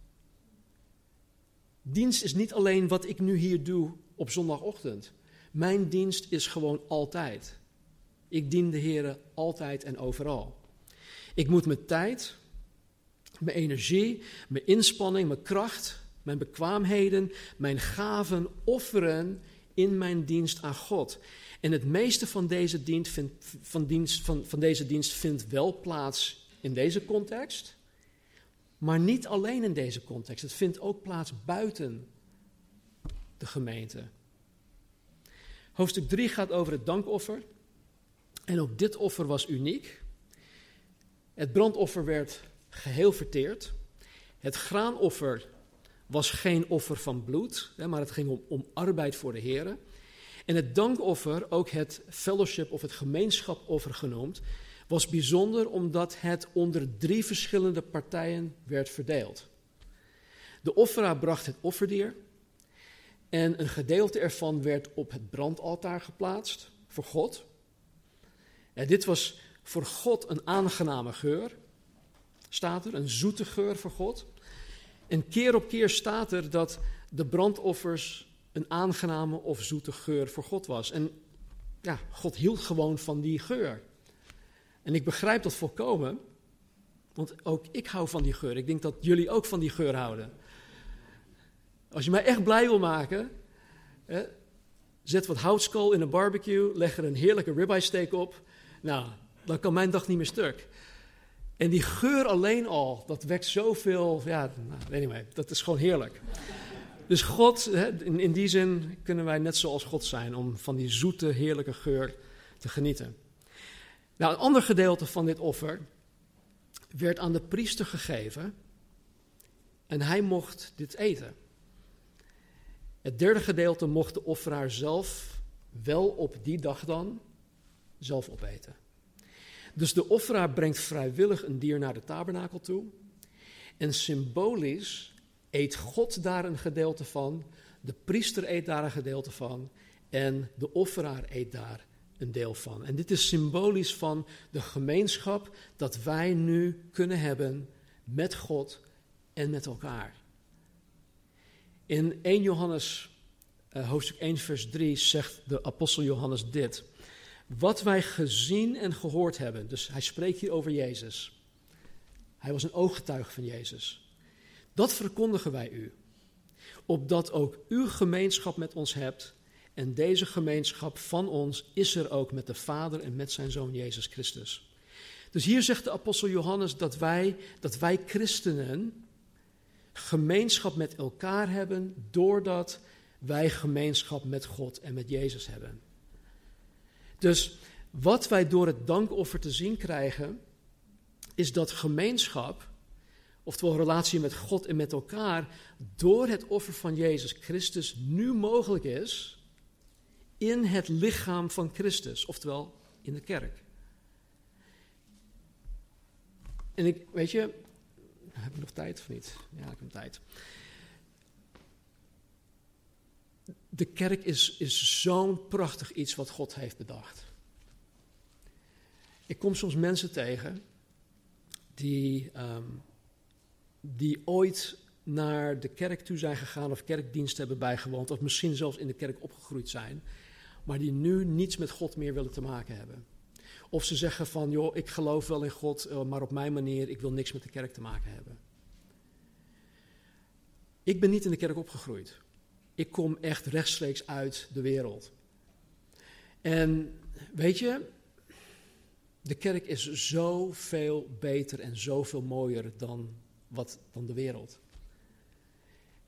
Dienst is niet alleen wat ik nu hier doe op zondagochtend. Mijn dienst is gewoon altijd. Ik dien de Heer altijd en overal. Ik moet mijn tijd, mijn energie, mijn inspanning, mijn kracht, mijn bekwaamheden, mijn gaven offeren in mijn dienst aan God. En het meeste van deze dienst, vindt, van, dienst, van, van deze dienst vindt wel plaats in deze context, maar niet alleen in deze context. Het vindt ook plaats buiten de gemeente. Hoofdstuk 3 gaat over het dankoffer. En ook dit offer was uniek. Het brandoffer werd geheel verteerd. Het graanoffer was geen offer van bloed, maar het ging om, om arbeid voor de Heer. En het dankoffer, ook het fellowship of het gemeenschapoffer genoemd, was bijzonder omdat het onder drie verschillende partijen werd verdeeld. De offeraar bracht het offerdier en een gedeelte ervan werd op het brandaltaar geplaatst voor God. En dit was voor God een aangename geur, staat er, een zoete geur voor God. En keer op keer staat er dat de brandoffers een aangename of zoete geur voor God was. En ja, God hield gewoon van die geur. En ik begrijp dat volkomen, want ook ik hou van die geur. Ik denk dat jullie ook van die geur houden. Als je mij echt blij wil maken, hè, zet wat houtskool in een barbecue, leg er een heerlijke ribeye steak op. Nou, dan kan mijn dag niet meer stuk. En die geur alleen al, dat wekt zoveel, ja, nou, anyway, dat is gewoon heerlijk. Dus God, in die zin kunnen wij net zoals God zijn om van die zoete, heerlijke geur te genieten. Nou, een ander gedeelte van dit offer werd aan de priester gegeven en hij mocht dit eten. Het derde gedeelte mocht de offeraar zelf wel op die dag dan zelf opeten. Dus de offeraar brengt vrijwillig een dier naar de tabernakel toe. En symbolisch eet God daar een gedeelte van, de priester eet daar een gedeelte van en de offeraar eet daar een deel van. En dit is symbolisch van de gemeenschap dat wij nu kunnen hebben met God en met elkaar. In 1 Johannes, uh, hoofdstuk 1, vers 3, zegt de apostel Johannes dit. Wat wij gezien en gehoord hebben, dus hij spreekt hier over Jezus. Hij was een ooggetuige van Jezus. Dat verkondigen wij u, opdat ook u gemeenschap met ons hebt. En deze gemeenschap van ons is er ook met de Vader en met zijn Zoon Jezus Christus. Dus hier zegt de apostel Johannes dat wij, dat wij christenen gemeenschap met elkaar hebben doordat wij gemeenschap met God en met Jezus hebben. Dus wat wij door het dankoffer te zien krijgen, is dat gemeenschap, oftewel relatie met God en met elkaar, door het offer van Jezus Christus nu mogelijk is in het lichaam van Christus, oftewel in de kerk. En ik, weet je, heb ik nog tijd of niet? Ja, ik heb tijd. De kerk is, is zo'n prachtig iets wat God heeft bedacht. Ik kom soms mensen tegen die, ehm, die ooit naar de kerk toe zijn gegaan of kerkdienst hebben bijgewoond, of misschien zelfs in de kerk opgegroeid zijn, maar die nu niets met God meer willen te maken hebben. Of ze zeggen van, joh, ik geloof wel in God, eh, maar op mijn manier, ik wil niks met de kerk te maken hebben. Ik ben niet in de kerk opgegroeid. Ik kom echt rechtstreeks uit de wereld. En weet je, de kerk is zoveel beter en zoveel mooier dan, wat, dan de wereld.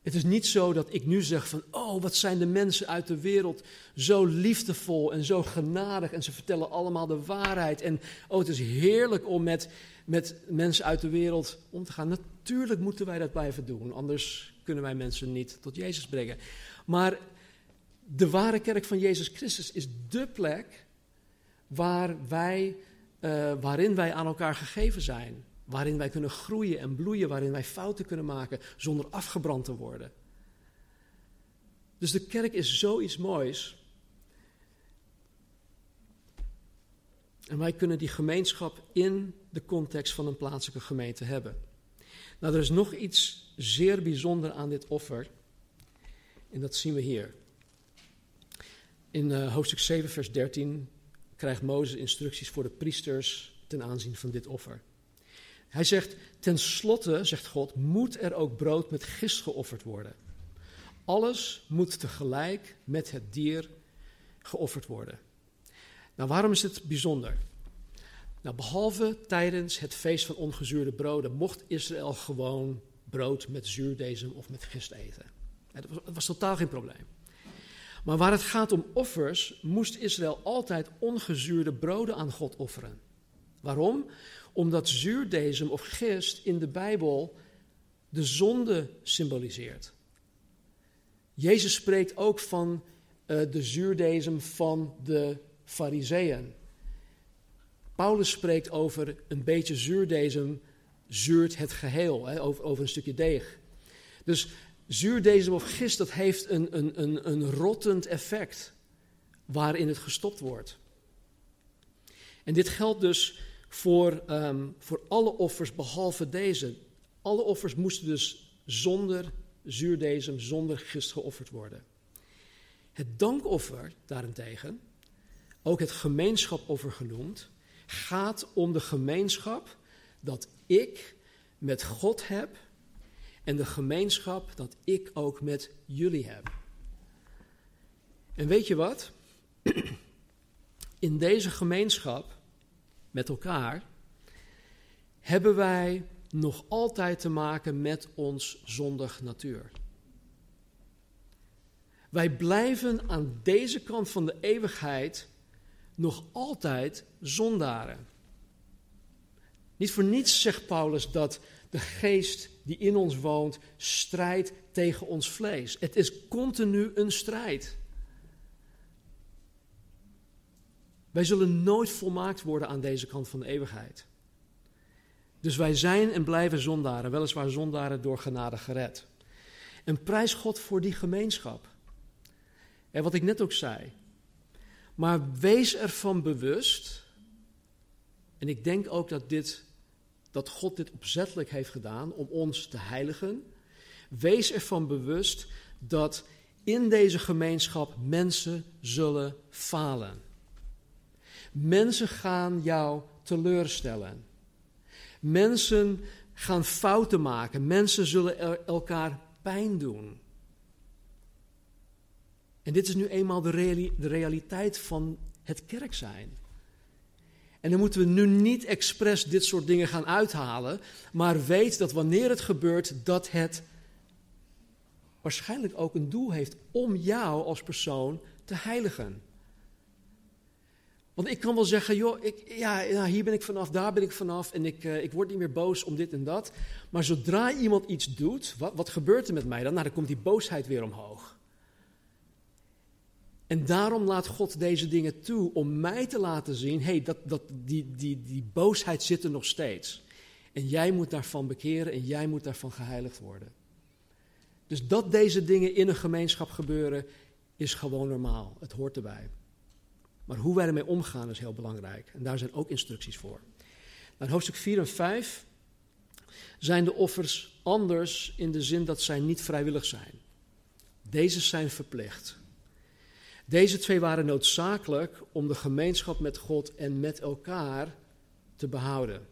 Het is niet zo dat ik nu zeg van, oh, wat zijn de mensen uit de wereld zo liefdevol en zo genadig en ze vertellen allemaal de waarheid. En oh, het is heerlijk om met, met mensen uit de wereld om te gaan. Natuurlijk moeten wij dat blijven doen, anders kunnen wij mensen niet tot Jezus brengen. Maar de ware kerk van Jezus Christus is dé plek waar wij, uh, waarin wij aan elkaar gegeven zijn. Waarin wij kunnen groeien en bloeien, waarin wij fouten kunnen maken zonder afgebrand te worden. Dus de kerk is zoiets moois. En wij kunnen die gemeenschap in de context van een plaatselijke gemeente hebben. Nou, er is nog iets zeer bijzonder aan dit offer. En dat zien we hier. In uh, hoofdstuk 7, vers 13 krijgt Mozes instructies voor de priesters ten aanzien van dit offer. Hij zegt, ten slotte, zegt God, moet er ook brood met gist geofferd worden. Alles moet tegelijk met het dier geofferd worden. Nou, waarom is het bijzonder? Nou, behalve tijdens het feest van ongezuurde broden mocht Israël gewoon brood met zuurdezem of met gist eten. Het was, het was totaal geen probleem. Maar waar het gaat om offers, moest Israël altijd ongezuurde broden aan God offeren. Waarom? Omdat zuurdezem of gist in de Bijbel de zonde symboliseert. Jezus spreekt ook van uh, de zuurdezem van de Fariseeën. Paulus spreekt over een beetje zuurdezem zuurt het geheel, hè, over, over een stukje deeg. Dus zuurdezem of gist, dat heeft een, een, een, een rottend effect waarin het gestopt wordt. En dit geldt dus voor, um, voor alle offers behalve deze. Alle offers moesten dus zonder zuurdezem, zonder gist geofferd worden. Het dankoffer daarentegen, ook het gemeenschapoffer genoemd, gaat om de gemeenschap dat ik met God heb en de gemeenschap dat ik ook met jullie heb. En weet je wat? In deze gemeenschap met elkaar hebben wij nog altijd te maken met ons zondig natuur. Wij blijven aan deze kant van de eeuwigheid nog altijd zondaren. Niet voor niets zegt Paulus dat de geest die in ons woont strijdt tegen ons vlees. Het is continu een strijd. Wij zullen nooit volmaakt worden aan deze kant van de eeuwigheid. Dus wij zijn en blijven zondaren, weliswaar zondaren door genade gered. En prijs God voor die gemeenschap. En wat ik net ook zei. Maar wees ervan bewust, en ik denk ook dat, dit, dat God dit opzettelijk heeft gedaan om ons te heiligen. Wees ervan bewust dat in deze gemeenschap mensen zullen falen. Mensen gaan jou teleurstellen. Mensen gaan fouten maken. Mensen zullen elkaar pijn doen. En dit is nu eenmaal de, de realiteit van het kerk zijn. En dan moeten we nu niet expres dit soort dingen gaan uithalen, maar weet dat wanneer het gebeurt, dat het waarschijnlijk ook een doel heeft om jou als persoon te heiligen. Want ik kan wel zeggen, joh, ik, ja, ja, hier ben ik vanaf, daar ben ik vanaf en ik, uh, ik word niet meer boos om dit en dat. Maar zodra iemand iets doet, wat, wat gebeurt er met mij dan? Nou, dan komt die boosheid weer omhoog. En daarom laat God deze dingen toe om mij te laten zien, hey, dat, dat, die, die, die boosheid zit er nog steeds. En jij moet daarvan bekeren en jij moet daarvan geheiligd worden. Dus dat deze dingen in een gemeenschap gebeuren, is gewoon normaal. Het hoort erbij. Maar hoe wij ermee omgaan is heel belangrijk. En daar zijn ook instructies voor. Nou, hoofdstuk 4 en 5 zijn de offers anders in de zin dat zij niet vrijwillig zijn. Deze zijn verplicht. Deze twee waren noodzakelijk om de gemeenschap met God en met elkaar te behouden.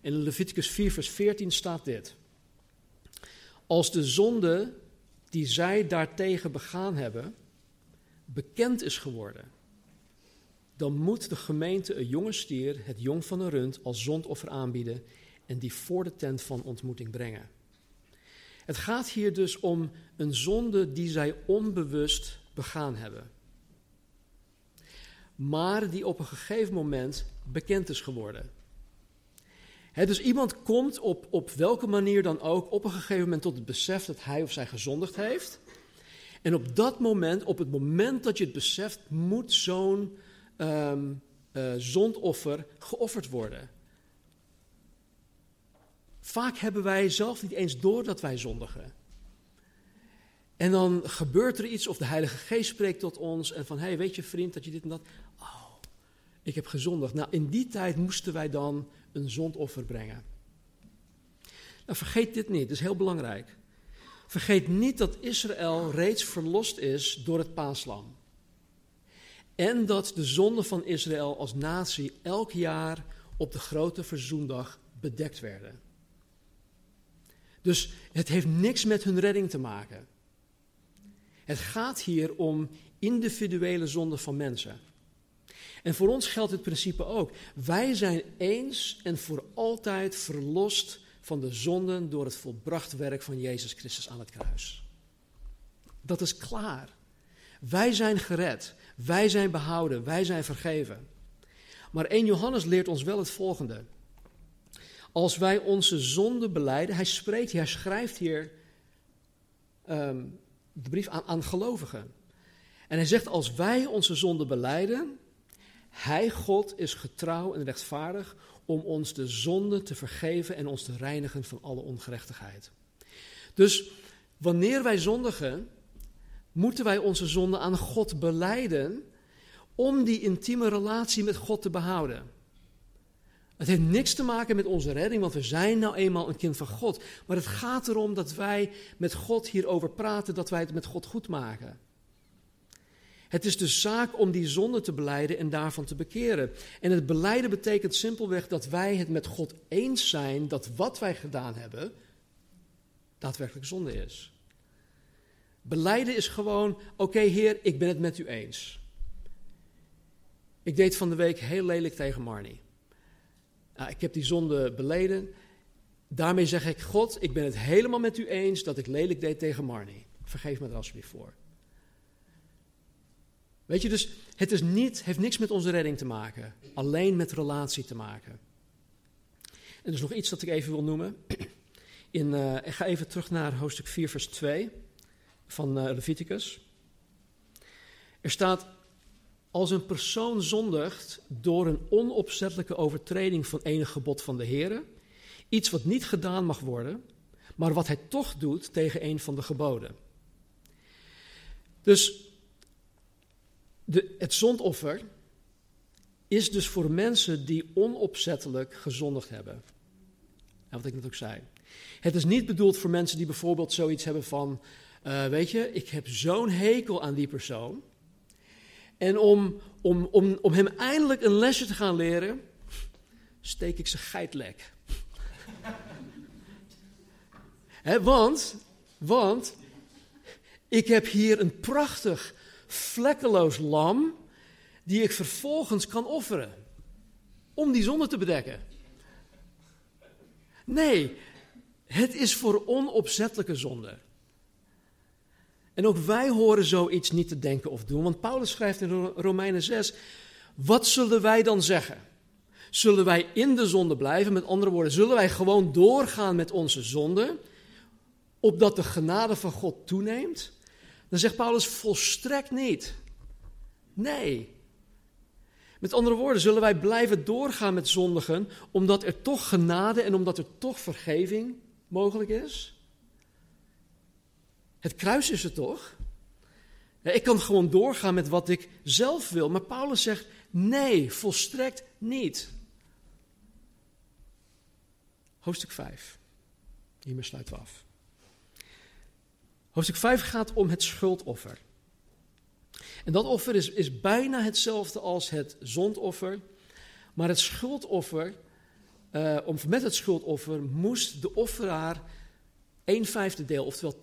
In Leviticus 4, vers 14 staat dit. Als de zonde die zij daartegen begaan hebben bekend is geworden, dan moet de gemeente een jonge stier, het jong van een rund, als zondoffer aanbieden en die voor de tent van ontmoeting brengen. Het gaat hier dus om een zonde die zij onbewust begaan hebben. Maar die op een gegeven moment bekend is geworden. dus iemand komt op, op welke manier dan ook op een gegeven moment tot het besef dat hij of zij gezondigd heeft. En op dat moment, op het moment dat je het beseft, moet zo'n um, zondoffer geofferd worden. Vaak hebben wij zelf niet eens door dat wij zondigen. En dan gebeurt er iets of de Heilige Geest spreekt tot ons en van, hey, weet je vriend dat je dit en dat, oh, ik heb gezondigd. Nou, in die tijd moesten wij dan een zondoffer brengen. Nou, vergeet dit niet, dat is heel belangrijk. Vergeet niet dat Israël reeds verlost is door het paaslam. En dat de zonden van Israël als natie elk jaar op de grote verzoendag bedekt werden. Dus het heeft niks met hun redding te maken. Het gaat hier om individuele zonden van mensen. En voor ons geldt het principe ook. Wij zijn eens en voor altijd verlost van de zonden door het volbracht werk van Jezus Christus aan het kruis. Dat is klaar. Wij zijn gered. Wij zijn behouden, wij zijn vergeven. Maar 1 Johannes leert ons wel het volgende. Als wij onze zonde beleiden, hij spreekt, hij schrijft hier um, de brief aan, aan gelovigen. En hij zegt, als wij onze zonde beleiden, hij, God, is getrouw en rechtvaardig om ons de zonde te vergeven en ons te reinigen van alle ongerechtigheid. Dus wanneer wij zondigen, moeten wij onze zonde aan God beleiden om die intieme relatie met God te behouden. Het heeft niks te maken met onze redding, want we zijn nou eenmaal een kind van God. Maar het gaat erom dat wij met God hierover praten, dat wij het met God goed maken. Het is de zaak om die zonde te beleiden en daarvan te bekeren. En het beleiden betekent simpelweg dat wij het met God eens zijn dat wat wij gedaan hebben daadwerkelijk zonde is. Beleiden is gewoon, oké Heer, ik ben het met u eens. Ik deed van de week heel lelijk tegen Marnie. Nou, ik heb die zonde beleden. Daarmee zeg ik, God, ik ben het helemaal met u eens dat ik lelijk deed tegen Marnie. Vergeef me er alsjeblieft voor. Weet je, dus het is niet, heeft niks met onze redding te maken. Alleen met relatie te maken. En er is nog iets dat ik even wil noemen. In, uh, ik ga even terug naar hoofdstuk 4, vers 2 van uh, Leviticus. Er staat, als een persoon zondigt door een onopzettelijke overtreding van enig gebod van de Heer, iets wat niet gedaan mag worden, maar wat hij toch doet tegen een van de geboden. Dus de, het zondoffer is dus voor mensen die onopzettelijk gezondigd hebben. En wat ik net ook zei. Het is niet bedoeld voor mensen die bijvoorbeeld zoiets hebben van, uh, weet je, ik heb zo'n hekel aan die persoon. En om, om, om, om hem eindelijk een lesje te gaan leren, steek ik zijn geitlek. Want, want ik heb hier een prachtig, vlekkeloos lam, die ik vervolgens kan offeren. Om die zonde te bedekken. Nee, het is voor onopzettelijke zonde. En ook wij horen zoiets niet te denken of doen, want Paulus schrijft in Romeinen 6, wat zullen wij dan zeggen? Zullen wij in de zonde blijven? Met andere woorden, zullen wij gewoon doorgaan met onze zonde, opdat de genade van God toeneemt? Dan zegt Paulus volstrekt niet. Nee. Met andere woorden, zullen wij blijven doorgaan met zondigen, omdat er toch genade en omdat er toch vergeving mogelijk is? Het kruis is er toch? Ik kan gewoon doorgaan met wat ik zelf wil, maar Paulus zegt nee, volstrekt niet. Hoofdstuk 5. Hiermee sluiten we af. Hoofdstuk 5 gaat om het schuldoffer. En dat offer is, is bijna hetzelfde als het zondoffer. Maar het schuldoffer, uh, om, met het schuldoffer moest de offeraar een vijfde deel, oftewel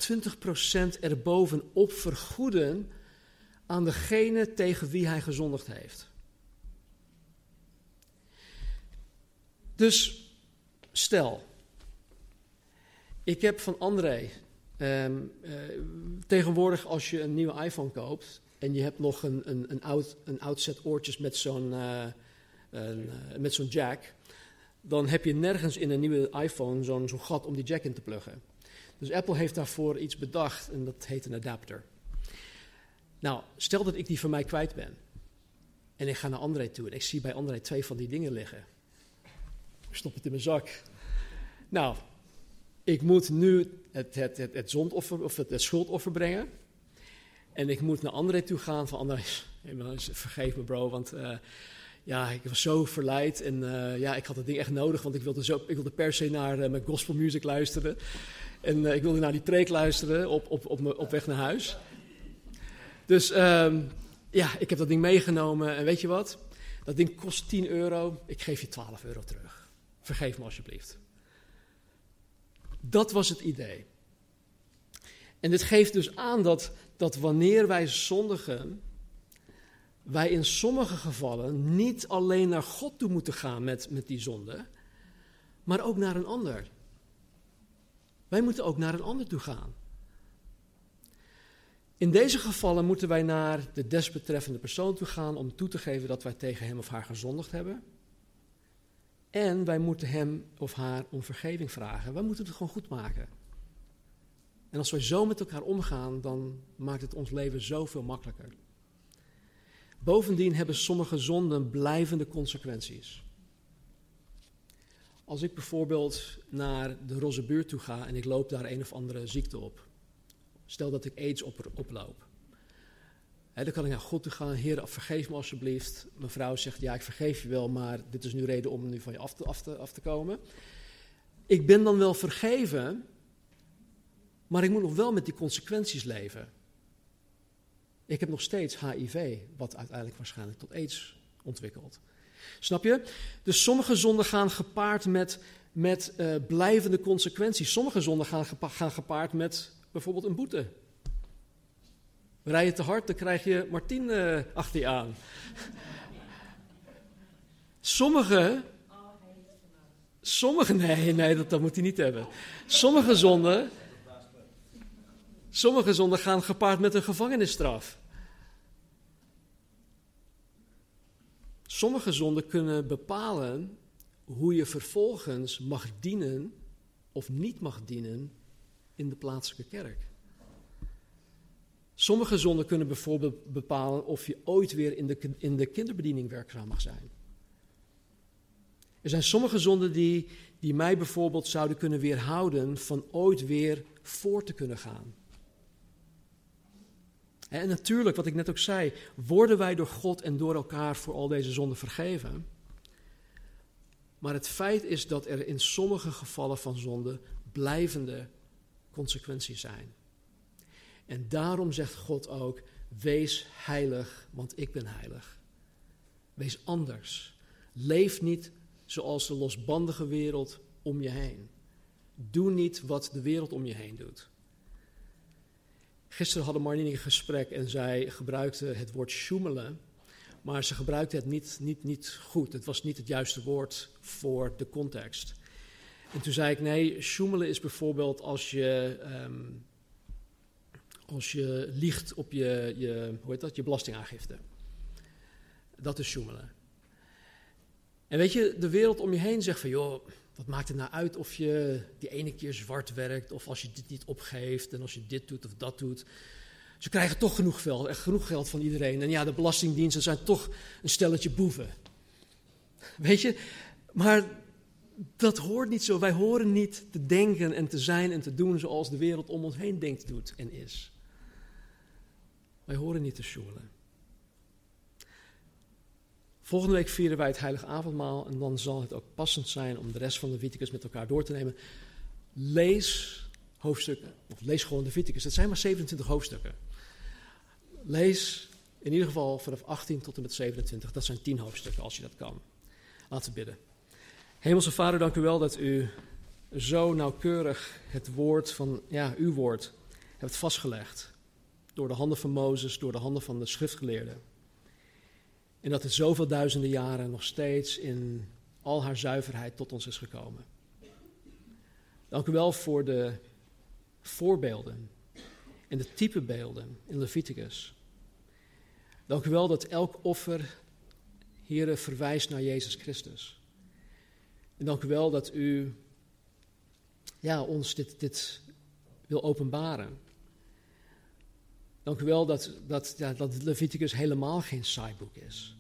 20% erbovenop vergoeden aan degene tegen wie hij gezondigd heeft. Dus stel, ik heb van André, um, uh, tegenwoordig als je een nieuwe iPhone koopt en je hebt nog een, een, een, oud, een oud set oortjes met zo'n met zo'n jack, dan heb je nergens in een nieuwe iPhone zo'n zo'n gat om die jack in te pluggen. Dus Apple heeft daarvoor iets bedacht en dat heet een adapter. Nou, stel dat ik die van mij kwijt ben. En ik ga naar André toe en ik zie bij André twee van die dingen liggen. Ik stop het in mijn zak. Nou, ik moet nu het, het, het, het zondoffer of het, schuldoffer brengen. En ik moet naar André toe gaan van André, vergeef me bro, want uh, ja, ik was zo verleid en uh, ja, ik had het ding echt nodig, want ik wilde, zo, ik wilde per se naar uh, mijn gospelmuziek luisteren. En ik wilde naar die preek luisteren op, op, op, op weg naar huis. Dus um, ja, ik heb dat ding meegenomen en weet je wat? Dat ding kost 10 euro, ik geef je 12 euro terug. Vergeef me alsjeblieft. Dat was het idee. En dit geeft dus aan dat, dat wanneer wij zondigen, wij in sommige gevallen niet alleen naar God toe moeten gaan met, met die zonde, maar ook naar een ander. Wij moeten ook naar een ander toe gaan. In deze gevallen moeten wij naar de desbetreffende persoon toe gaan om toe te geven dat wij tegen hem of haar gezondigd hebben. En wij moeten hem of haar om vergeving vragen. Wij moeten het gewoon goed maken. En als wij zo met elkaar omgaan, dan maakt het ons leven zoveel makkelijker. Bovendien hebben sommige zonden blijvende consequenties. Als ik bijvoorbeeld naar de roze buurt toe ga en ik loop daar een of andere ziekte op. Stel dat ik aids op, oploop. dan kan ik naar God toe gaan. Heer, vergeef me alsjeblieft. Mijn vrouw zegt, ja, ik vergeef je wel, maar dit is nu reden om nu van je af te, af te, af te komen. Ik ben dan wel vergeven, maar ik moet nog wel met die consequenties leven. Ik heb nog steeds HIV, wat uiteindelijk waarschijnlijk tot aids ontwikkelt. Snap je? Dus sommige zonden gaan gepaard met, met uh, blijvende consequenties. Sommige zonden gaan, gaan gepaard met bijvoorbeeld een boete. Rij je te hard, dan krijg je Martien uh, achter je aan. Sommige. Sommige, nee, nee, dat, dat moet hij niet hebben. Sommige zonden. Sommige zonden gaan gepaard met een gevangenisstraf. Sommige zonden kunnen bepalen hoe je vervolgens mag dienen of niet mag dienen in de plaatselijke kerk. Sommige zonden kunnen bijvoorbeeld bepalen of je ooit weer in de, in de kinderbediening werkzaam mag zijn. Er zijn sommige zonden die, die mij bijvoorbeeld zouden kunnen weerhouden van ooit weer voor te kunnen gaan. En natuurlijk, wat ik net ook zei, worden wij door God en door elkaar voor al deze zonden vergeven. Maar het feit is dat er in sommige gevallen van zonde blijvende consequenties zijn. En daarom zegt God ook: wees heilig, want ik ben heilig. Wees anders. Leef niet zoals de losbandige wereld om je heen. Doe niet wat de wereld om je heen doet. Gisteren hadden Marlene een gesprek en zij gebruikte het woord sjoemelen, maar ze gebruikte het niet, niet, niet goed. Het was niet het juiste woord voor de context. En toen zei ik, nee, sjoemelen is bijvoorbeeld als je, ehm, als je liegt op je, je, hoe heet dat, je belastingaangifte. Dat is sjoemelen. En weet je, de wereld om je heen zegt van, joh, wat maakt het nou uit of je die ene keer zwart werkt, of als je dit niet opgeeft en als je dit doet of dat doet. Ze krijgen toch genoeg geld, genoeg geld van iedereen. En ja, de belastingdiensten zijn toch een stelletje boeven. Weet je, maar dat hoort niet zo. Wij horen niet te denken en te zijn en te doen zoals de wereld om ons heen denkt, doet en is. Wij horen niet te sjoelen. Volgende week vieren wij het Heilige Avondmaal en dan zal het ook passend zijn om de rest van de Leviticus met elkaar door te nemen. Lees hoofdstukken, of lees gewoon de Leviticus. Het zijn maar 27 hoofdstukken. Lees in ieder geval vanaf 18 tot en met 27. Dat zijn 10 hoofdstukken als je dat kan. Laten we bidden. Hemelse Vader, dank u wel dat u zo nauwkeurig het woord van, ja, uw woord hebt vastgelegd. Door de handen van Mozes, door de handen van de schriftgeleerden. En dat het zoveel duizenden jaren nog steeds in al haar zuiverheid tot ons is gekomen. Dank u wel voor de voorbeelden en de typebeelden in Leviticus. Dank u wel dat elk offer, Here, verwijst naar Jezus Christus. En dank u wel dat u ja, ons dit, dit wil openbaren. Dank u wel dat, dat, ja, dat Leviticus helemaal geen saai boek is.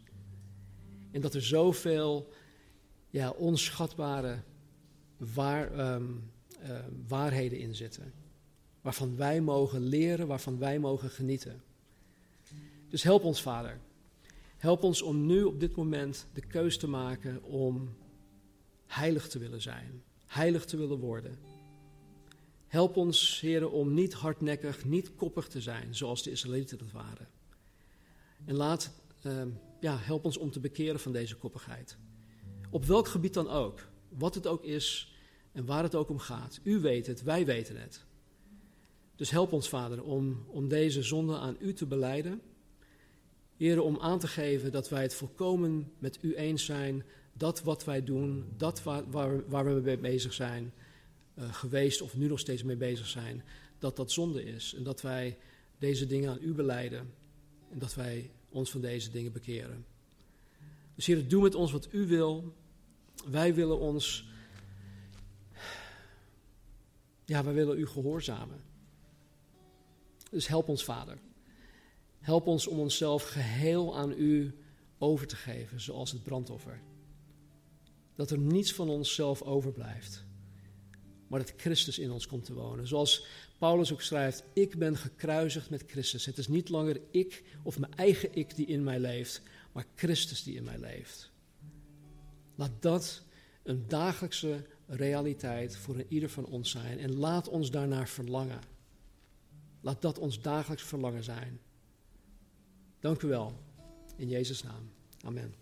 En dat er zoveel ja, onschatbare waar, ehm, ehm, waarheden in zitten. Waarvan wij mogen leren, waarvan wij mogen genieten. Dus help ons, Vader. Help ons om nu op dit moment de keus te maken om heilig te willen zijn, heilig te willen worden. Help ons, heren, om niet hardnekkig, niet koppig te zijn, zoals de Israëlieten dat waren. En laat, uh, ja, help ons om te bekeren van deze koppigheid. Op welk gebied dan ook, wat het ook is en waar het ook om gaat. U weet het, wij weten het. Dus help ons, Vader, om, om deze zonde aan U te beleiden. Heren, om aan te geven dat wij het volkomen met U eens zijn. Dat wat wij doen, dat waar, waar, waar we mee bezig zijn, uh, geweest of nu nog steeds mee bezig zijn, dat dat zonde is. En dat wij deze dingen aan u beleiden. En dat wij ons van deze dingen bekeren. Dus Heer, doe met ons wat u wil. Wij willen ons. Ja, wij willen u gehoorzamen. Dus help ons, Vader. Help ons om onszelf geheel aan u over te geven, zoals het brandoffer. Dat er niets van onszelf overblijft maar dat Christus in ons komt te wonen. Zoals Paulus ook schrijft, ik ben gekruisigd met Christus. Het is niet langer ik of mijn eigen ik die in mij leeft, maar Christus die in mij leeft. Laat dat een dagelijkse realiteit voor een ieder van ons zijn en laat ons daarnaar verlangen. Laat dat ons dagelijks verlangen zijn. Dank u wel. In Jezus' naam. Amen.